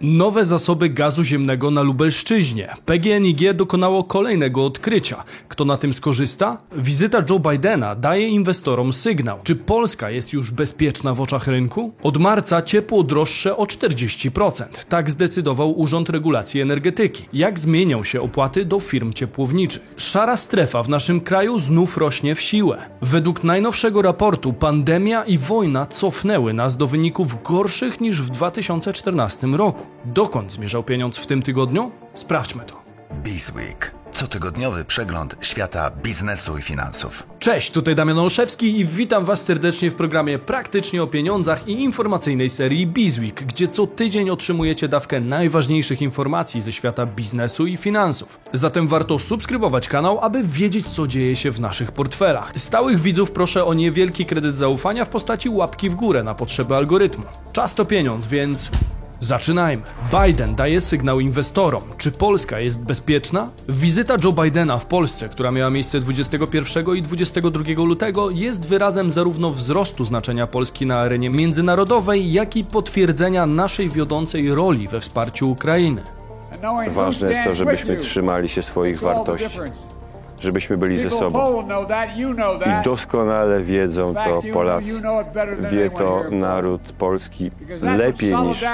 Nowe zasoby gazu ziemnego na Lubelszczyźnie. PGNiG dokonało kolejnego odkrycia. Kto na tym skorzysta? Wizyta Joe Bidena daje inwestorom sygnał. Czy Polska jest już bezpieczna w oczach rynku? Od marca ciepło droższe o 40%. Tak zdecydował Urząd Regulacji Energetyki. Jak zmienią się opłaty do firm ciepłowniczych? Szara strefa w naszym kraju znów rośnie w siłę. Według najnowszego raportu pandemia i wojna cofnęły nas do wyników gorszych niż w 2014 roku. Dokąd zmierzał pieniądz w tym tygodniu? Sprawdźmy to. Bizweek. Cotygodniowy przegląd świata biznesu i finansów. Cześć, tutaj Damian Olszewski i witam Was serdecznie w programie Praktycznie o pieniądzach i informacyjnej serii Bizweek, gdzie co tydzień otrzymujecie dawkę najważniejszych informacji ze świata biznesu i finansów. Zatem warto subskrybować kanał, aby wiedzieć co dzieje się w naszych portfelach. Stałych widzów proszę o niewielki kredyt zaufania w postaci łapki w górę na potrzeby algorytmu. Czas to pieniądz, więc Zaczynajmy. Biden daje sygnał inwestorom. Czy Polska jest bezpieczna? Wizyta Joe Bidena w Polsce, która miała miejsce 21 i 22 lutego, jest wyrazem zarówno wzrostu znaczenia Polski na arenie międzynarodowej, jak i potwierdzenia naszej wiodącej roli we wsparciu Ukrainy. Ważne jest to, żebyśmy trzymali się swoich wartości żebyśmy byli ze sobą. I doskonale wiedzą to Polacy. Wie to naród polski lepiej niż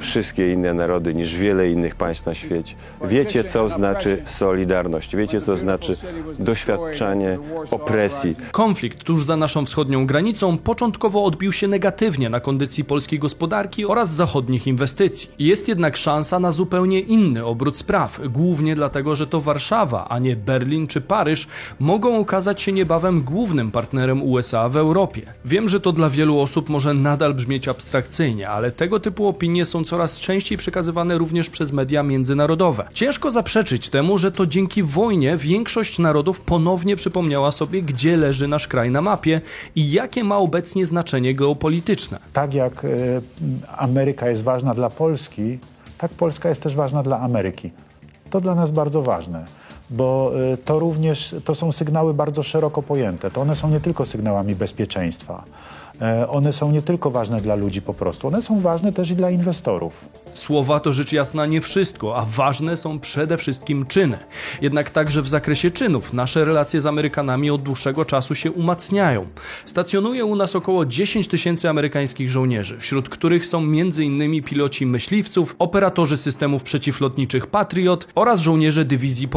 wszystkie inne narody, niż wiele innych państw na świecie. Wiecie, co znaczy solidarność. Wiecie, co znaczy doświadczanie opresji. Konflikt tuż za naszą wschodnią granicą początkowo odbił się negatywnie na kondycji polskiej gospodarki oraz zachodnich inwestycji. Jest jednak szansa na zupełnie inny obrót spraw, głównie dlatego, że to Warszawa, a nie Berlin Berlin czy Paryż mogą okazać się niebawem głównym partnerem USA w Europie. Wiem, że to dla wielu osób może nadal brzmieć abstrakcyjnie, ale tego typu opinie są coraz częściej przekazywane również przez media międzynarodowe. Ciężko zaprzeczyć temu, że to dzięki wojnie większość narodów ponownie przypomniała sobie, gdzie leży nasz kraj na mapie i jakie ma obecnie znaczenie geopolityczne. Tak jak y, Ameryka jest ważna dla Polski, tak Polska jest też ważna dla Ameryki. To dla nas bardzo ważne bo y, to również to są sygnały bardzo szeroko pojęte. To one są nie tylko sygnałami bezpieczeństwa. E, one są nie tylko ważne dla ludzi po prostu, one są ważne też i dla inwestorów. Słowa to rzecz jasna nie wszystko, a ważne są przede wszystkim czyny. Jednak także w zakresie czynów nasze relacje z Amerykanami od dłuższego czasu się umacniają. Stacjonuje u nas około 10 tysięcy amerykańskich żołnierzy, wśród których są m.in. piloci myśliwców, operatorzy systemów przeciwlotniczych Patriot oraz żołnierze dywizji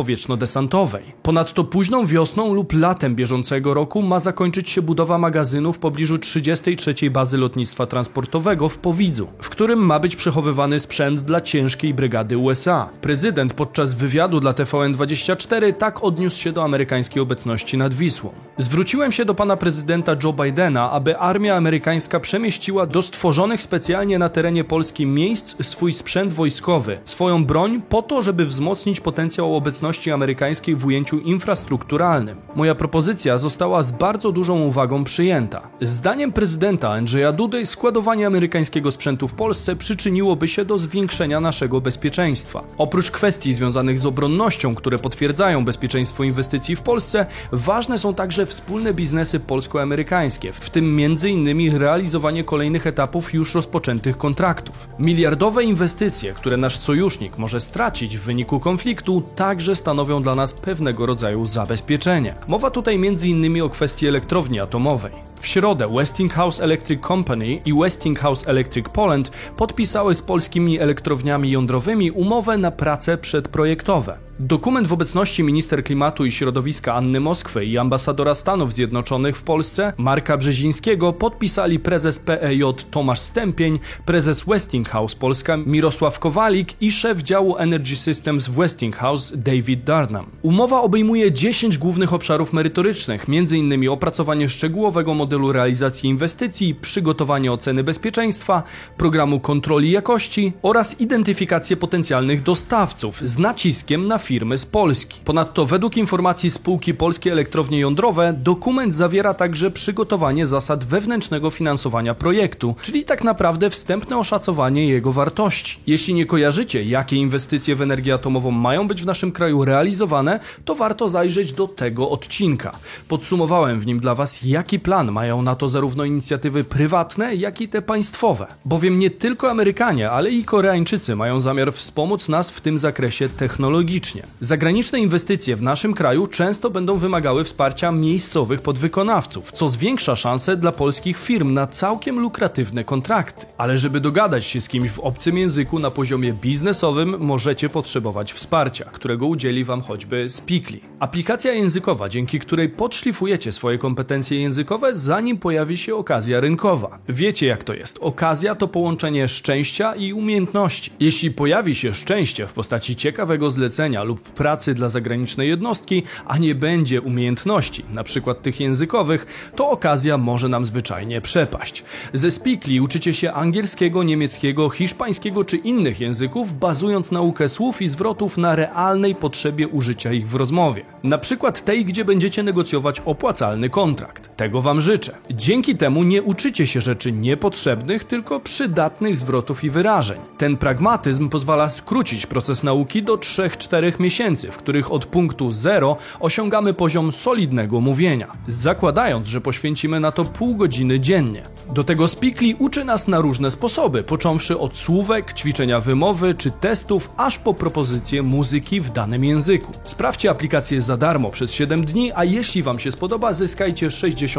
powietrzno-desantowej. Ponadto późną wiosną lub latem bieżącego roku ma zakończyć się budowa magazynu w pobliżu 33 bazy lotnictwa transportowego w Powidzu, w którym ma być przechowywany sprzęt dla ciężkiej brygady USA. Prezydent podczas wywiadu dla TVN24 tak odniósł się do amerykańskiej obecności nad Wisłą. Zwróciłem się do pana prezydenta Joe Bidena, aby armia amerykańska przemieściła do stworzonych specjalnie na terenie Polski miejsc swój sprzęt wojskowy, swoją broń po to, żeby wzmocnić potencjał obecności amerykańskiej w ujęciu infrastrukturalnym. Moja propozycja została z bardzo dużą uwagą przyjęta. Zdaniem prezydenta Andrzeja Dudy składowanie amerykańskiego sprzętu w Polsce przyczyniłoby się do zwiększenia naszego bezpieczeństwa. Oprócz kwestii związanych z obronnością, które potwierdzają bezpieczeństwo inwestycji w Polsce, ważne są także wspólne biznesy polsko-amerykańskie, w tym m.in. realizowanie kolejnych etapów już rozpoczętych kontraktów. Miliardowe inwestycje, które nasz sojusznik może stracić w wyniku konfliktu, także stanowią dla nas pewnego rodzaju zabezpieczenie. Mowa tutaj m.in. o kwestii elektrowni atomowej. W środę Westinghouse Electric Company i Westinghouse Electric Poland podpisały z polskimi elektrowniami jądrowymi umowę na prace przedprojektowe. Dokument w obecności minister klimatu i środowiska Anny Moskwy i ambasadora Stanów Zjednoczonych w Polsce Marka Brzezińskiego podpisali prezes PEJ Tomasz Stępień, prezes Westinghouse Polska Mirosław Kowalik i szef działu Energy Systems w Westinghouse David Darnam. Umowa obejmuje 10 głównych obszarów merytorycznych, m.in. opracowanie szczegółowego modelu realizacji inwestycji, przygotowanie oceny bezpieczeństwa, programu kontroli jakości oraz identyfikację potencjalnych dostawców z naciskiem na firmy z Polski. Ponadto według informacji spółki Polskie Elektrownie Jądrowe dokument zawiera także przygotowanie zasad wewnętrznego finansowania projektu, czyli tak naprawdę wstępne oszacowanie jego wartości. Jeśli nie kojarzycie, jakie inwestycje w energię atomową mają być w naszym kraju realizowane, to warto zajrzeć do tego odcinka. Podsumowałem w nim dla Was, jaki plan ma mają na to zarówno inicjatywy prywatne, jak i te państwowe. Bowiem nie tylko Amerykanie, ale i Koreańczycy mają zamiar wspomóc nas w tym zakresie technologicznie. Zagraniczne inwestycje w naszym kraju często będą wymagały wsparcia miejscowych podwykonawców, co zwiększa szanse dla polskich firm na całkiem lukratywne kontrakty. Ale żeby dogadać się z kimś w obcym języku na poziomie biznesowym, możecie potrzebować wsparcia, którego udzieli Wam choćby Speakly. Aplikacja językowa, dzięki której podszlifujecie swoje kompetencje językowe, zanim pojawi się okazja rynkowa. Wiecie jak to jest. Okazja to połączenie szczęścia i umiejętności. Jeśli pojawi się szczęście w postaci ciekawego zlecenia lub pracy dla zagranicznej jednostki, a nie będzie umiejętności, na przykład tych językowych, to okazja może nam zwyczajnie przepaść. Ze Speakly uczycie się angielskiego, niemieckiego, hiszpańskiego czy innych języków, bazując naukę słów i zwrotów na realnej potrzebie użycia ich w rozmowie. Na przykład tej, gdzie będziecie negocjować opłacalny kontrakt. Tego Wam życzę. Dzięki temu nie uczycie się rzeczy niepotrzebnych, tylko przydatnych zwrotów i wyrażeń. Ten pragmatyzm pozwala skrócić proces nauki do 3-4 miesięcy, w których od punktu 0 osiągamy poziom solidnego mówienia, zakładając, że poświęcimy na to pół godziny dziennie. Do tego Speakly uczy nas na różne sposoby, począwszy od słówek, ćwiczenia wymowy czy testów, aż po propozycję muzyki w danym języku. Sprawdźcie aplikację za darmo przez 7 dni, a jeśli Wam się spodoba, zyskajcie 60%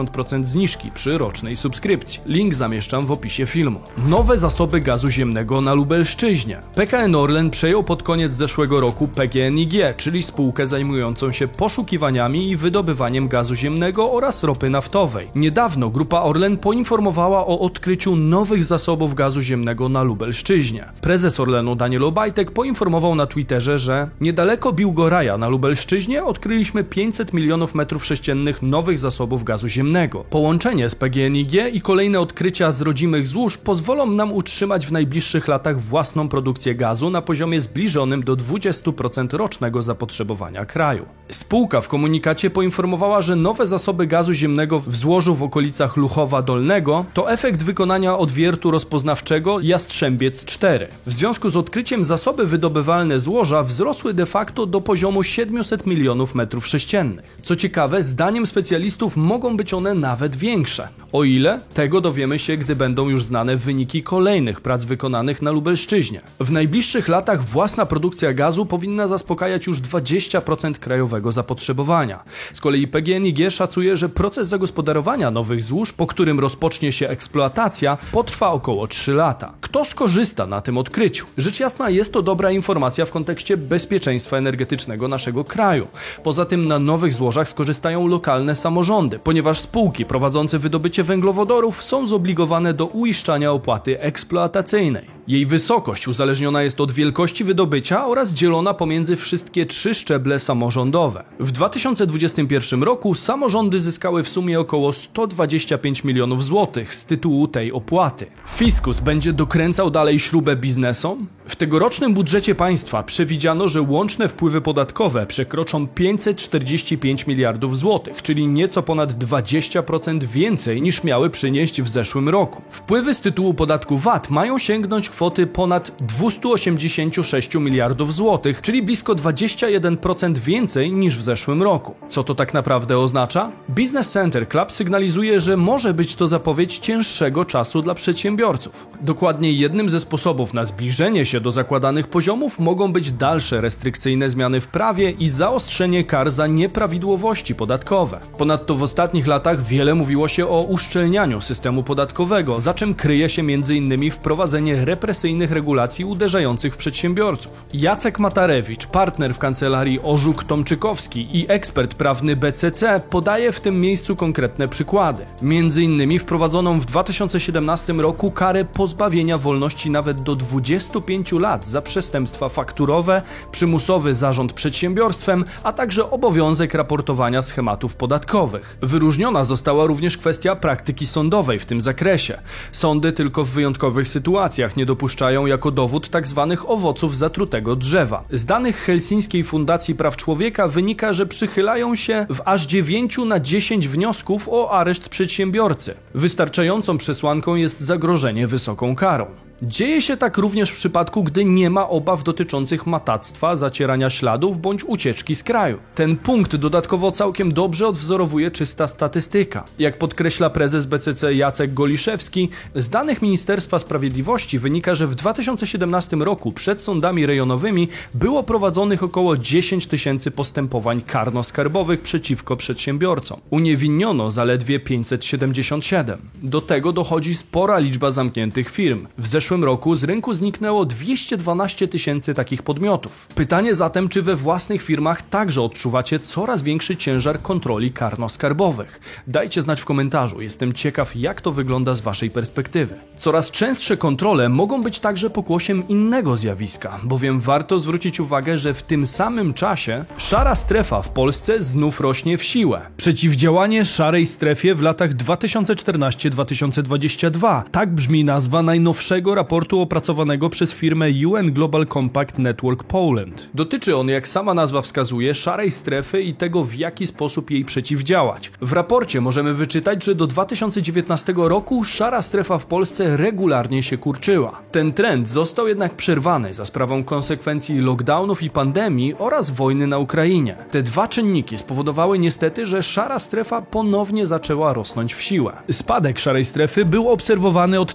zniżki przy rocznej subskrypcji. Link zamieszczam w opisie filmu. Nowe zasoby gazu ziemnego na Lubelszczyźnie. PKN Orlen przejął pod koniec zeszłego roku PGNiG, czyli spółkę zajmującą się poszukiwaniami i wydobywaniem gazu ziemnego oraz ropy naftowej. Niedawno grupa Orlen poinformowała o odkryciu nowych zasobów gazu ziemnego na Lubelszczyźnie. Prezes Orlenu Daniel Obajtek poinformował na Twitterze, że niedaleko Biłgoraja na Lubelszczyźnie odkryliśmy 500 milionów metrów sześciennych nowych zasobów gazu ziemnego. Połączenie z PGNiG i kolejne odkrycia z rodzimych złóż pozwolą nam utrzymać w najbliższych latach własną produkcję gazu na poziomie zbliżonym do 20% rocznego zapotrzebowania kraju. Spółka w komunikacie poinformowała, że nowe zasoby gazu ziemnego w złożu w okolicach Luchowa Dolnego to efekt wykonania odwiertu rozpoznawczego Jastrzębiec 4. W związku z odkryciem zasoby wydobywalne złoża wzrosły de facto do poziomu 700 milionów metrów sześciennych. Co ciekawe, zdaniem specjalistów mogą być one nawet większe. O ile? Tego dowiemy się, gdy będą już znane wyniki kolejnych prac wykonanych na Lubelszczyźnie. W najbliższych latach własna produkcja gazu powinna zaspokajać już 20% krajowego zapotrzebowania. Z kolei PGNiG szacuje, że proces zagospodarowania nowych złóż, po którym rozpocznie się eksploatacja, potrwa około 3 lata. Kto skorzysta na tym odkryciu? Rzecz jasna jest to dobra informacja w kontekście bezpieczeństwa energetycznego naszego kraju. Poza tym na nowych złożach skorzystają lokalne samorządy, ponieważ spółki prowadzące wydobycie węglowodorów są zobligowane do uiszczania opłaty eksploatacyjnej. Jej wysokość uzależniona jest od wielkości wydobycia oraz dzielona pomiędzy wszystkie trzy szczeble samorządowe. W 2021 roku samorządy zyskały w sumie około 125 milionów złotych z tytułu tej opłaty. Fiskus będzie dokręcał dalej śrubę biznesom? W tegorocznym budżecie państwa przewidziano, że łączne wpływy podatkowe przekroczą 545 miliardów złotych, czyli nieco ponad 20% więcej niż miały przynieść w zeszłym roku. Wpływy z tytułu podatku VAT mają sięgnąć kwoty ponad 286 miliardów złotych, czyli blisko 21% więcej niż w zeszłym roku. Co to tak naprawdę oznacza? Business Center Club sygnalizuje, że może być to zapowiedź cięższego czasu dla przedsiębiorców. Dokładnie jednym ze sposobów na zbliżenie się do zakładanych poziomów mogą być dalsze restrykcyjne zmiany w prawie i zaostrzenie kar za nieprawidłowości podatkowe. Ponadto w ostatnich latach wiele mówiło się o uszczelnianiu systemu podatkowego, za czym kryje się m.in. wprowadzenie represyjnych regulacji uderzających w przedsiębiorców. Jacek Matarewicz, partner w kancelarii Orzuk-Tomczykowski i ekspert prawny BCC podaje w tym miejscu konkretne przykłady. Między innymi wprowadzoną w 2017 roku karę pozbawienia wolności nawet do 25 lat za przestępstwa fakturowe, przymusowy zarząd przedsiębiorstwem, a także obowiązek raportowania schematów podatkowych. Wyróżniona została również kwestia praktyki sądowej w tym zakresie. Sądy tylko w wyjątkowych sytuacjach nie dopuszczają jako dowód tzw. Tak owoców zatrutego drzewa. Z danych Helsińskiej Fundacji Praw Człowieka wynika, że przychylają się w aż 9 na 10 wniosków o areszt przedsiębiorcy. Wystarczającą przesłanką jest zagrożenie wysoką karą. Dzieje się tak również w przypadku, gdy nie ma obaw dotyczących matactwa, zacierania śladów bądź ucieczki z kraju. Ten punkt dodatkowo całkiem dobrze odwzorowuje czysta statystyka. Jak podkreśla prezes BCC Jacek Goliszewski, z danych Ministerstwa Sprawiedliwości wynika, że w 2017 roku przed sądami rejonowymi było prowadzonych około 10 tysięcy postępowań karno-skarbowych przeciwko przedsiębiorcom. Uniewinniono zaledwie 577. Do tego dochodzi spora liczba zamkniętych firm. W zeszłym roku z rynku zniknęło 212 tysięcy takich podmiotów. Pytanie zatem, czy we własnych firmach także odczuwacie coraz większy ciężar kontroli karno-skarbowych? Dajcie znać w komentarzu, jestem ciekaw jak to wygląda z waszej perspektywy. Coraz częstsze kontrole mogą być także pokłosiem innego zjawiska, bowiem warto zwrócić uwagę, że w tym samym czasie szara strefa w Polsce znów rośnie w siłę. Przeciwdziałanie szarej strefie w latach 2014-2022 tak brzmi nazwa najnowszego raportu opracowanego przez firmę UN Global Compact Network Poland. Dotyczy on, jak sama nazwa wskazuje, szarej strefy i tego, w jaki sposób jej przeciwdziałać. W raporcie możemy wyczytać, że do 2019 roku szara strefa w Polsce regularnie się kurczyła. Ten trend został jednak przerwany za sprawą konsekwencji lockdownów i pandemii oraz wojny na Ukrainie. Te dwa czynniki spowodowały niestety, że szara strefa ponownie zaczęła rosnąć w siłę. Spadek szarej strefy był obserwowany od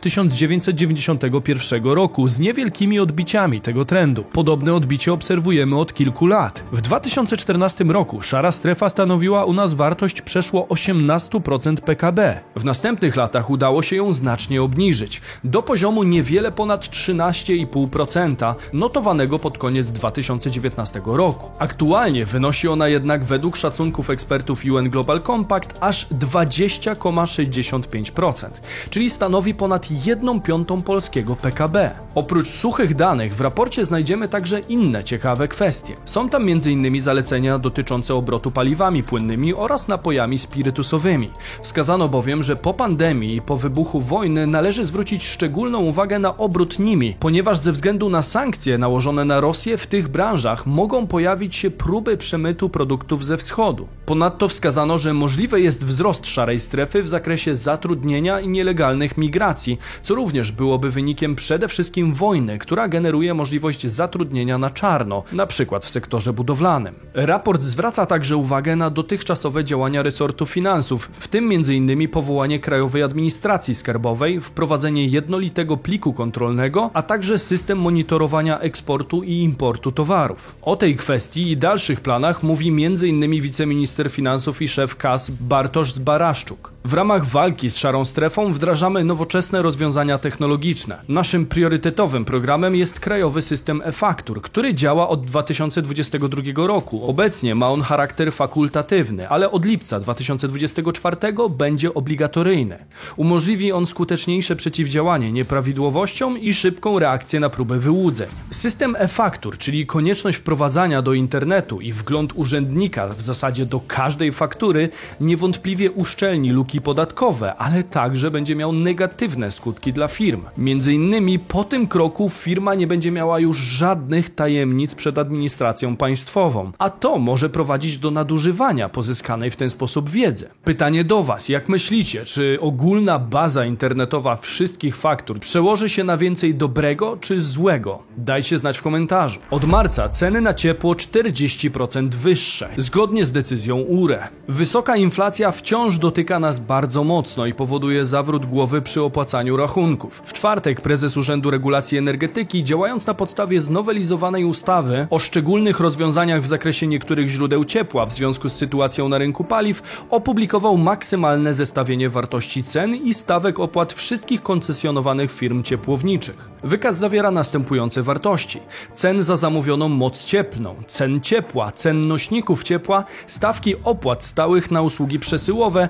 1991 roku z niewielkimi odbiciami tego trendu. Podobne odbicie obserwujemy od kilku lat. W 2014 roku szara strefa stanowiła u nas wartość przeszło 18% PKB. W następnych latach udało się ją znacznie obniżyć do poziomu niewiele ponad 13,5% notowanego pod koniec 2019 roku. Aktualnie wynosi ona jednak według szacunków ekspertów UN Global Compact aż 20,65%, czyli stanowi ponad 1 piątą polskiego PKB. Oprócz suchych danych w raporcie znajdziemy także inne ciekawe kwestie. Są tam m.in. zalecenia dotyczące obrotu paliwami płynnymi oraz napojami spirytusowymi. Wskazano bowiem, że po pandemii i po wybuchu wojny należy zwrócić szczególną uwagę na obrót nimi, ponieważ ze względu na sankcje nałożone na Rosję w tych branżach mogą pojawić się próby przemytu produktów ze wschodu. Ponadto wskazano, że możliwe jest wzrost szarej strefy w zakresie zatrudnienia i nielegalnych migracji, co również byłoby wynikiem przede wszystkim wojny, która generuje możliwość zatrudnienia na czarno, na przykład w sektorze budowlanym. Raport zwraca także uwagę na dotychczasowe działania resortu finansów, w tym m.in. powołanie Krajowej Administracji Skarbowej, wprowadzenie jednolitego pliku kontrolnego, a także system monitorowania eksportu i importu towarów. O tej kwestii i dalszych planach mówi m.in. wiceminister finansów i szef KAS Bartosz Zbaraszczuk. W ramach walki z szarą strefą wdrażamy nowoczesne rozwiązania technologiczne. Naszym priorytetowym programem jest krajowy system e-faktur, który działa od 2022 roku. Obecnie ma on charakter fakultatywny, ale od lipca 2024 będzie obligatoryjny. Umożliwi on skuteczniejsze przeciwdziałanie nieprawidłowościom i szybką reakcję na próbę wyłudzeń. System e-faktur, czyli konieczność wprowadzania do internetu i wgląd urzędnika w zasadzie do każdej faktury, niewątpliwie uszczelni luki podatkowe, ale także będzie miał negatywne skutki dla firm. Między innymi po tym kroku firma nie będzie miała już żadnych tajemnic przed administracją państwową, a to może prowadzić do nadużywania pozyskanej w ten sposób wiedzy. Pytanie do Was, jak myślicie, czy ogólna baza internetowa wszystkich faktur przełoży się na więcej dobrego czy złego? Dajcie znać w komentarzu. Od marca ceny na ciepło 40% wyższe, zgodnie z decyzją URE. Wysoka inflacja wciąż dotyka nas bardzo mocno i powoduje zawrót głowy przy opłacaniu rachunków. W czwartek prezes Urzędu Regulacji Energetyki, działając na podstawie znowelizowanej ustawy o szczególnych rozwiązaniach w zakresie niektórych źródeł ciepła w związku z sytuacją na rynku paliw, opublikował maksymalne zestawienie wartości cen i stawek opłat wszystkich koncesjonowanych firm ciepłowniczych. Wykaz zawiera następujące wartości: cen za zamówioną moc cieplną, cen ciepła, cen nośników ciepła, stawki opłat stałych na usługi przesyłowe,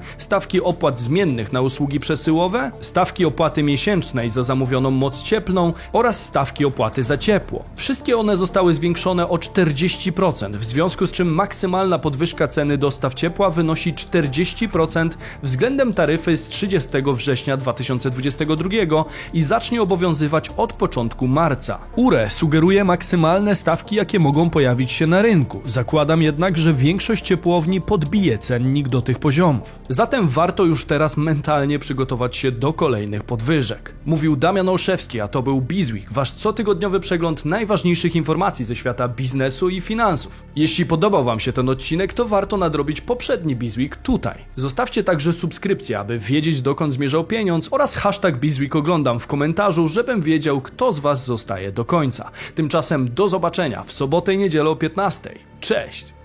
stawki opłat zmiennych na usługi przesyłowe, stawki opłaty miesięcznej za zamówioną moc cieplną oraz stawki opłaty za ciepło. Wszystkie one zostały zwiększone o 40%, w związku z czym maksymalna podwyżka ceny dostaw ciepła wynosi 40% względem taryfy z 30 września 2022 i zacznie obowiązywać od początku marca. URE sugeruje maksymalne stawki, jakie mogą pojawić się na rynku. Zakładam jednak, że większość ciepłowni podbije cennik do tych poziomów. Zatem warto warto już teraz mentalnie przygotować się do kolejnych podwyżek. Mówił Damian Olszewski, a to był Bizweek, wasz cotygodniowy przegląd najważniejszych informacji ze świata biznesu i finansów. Jeśli podobał wam się ten odcinek, to warto nadrobić poprzedni Bizweek tutaj. Zostawcie także subskrypcję, aby wiedzieć dokąd zmierzał pieniądz oraz hashtag Bizweek oglądam w komentarzu, żebym wiedział kto z was zostaje do końca. Tymczasem do zobaczenia w sobotę i niedzielę o 15. Cześć!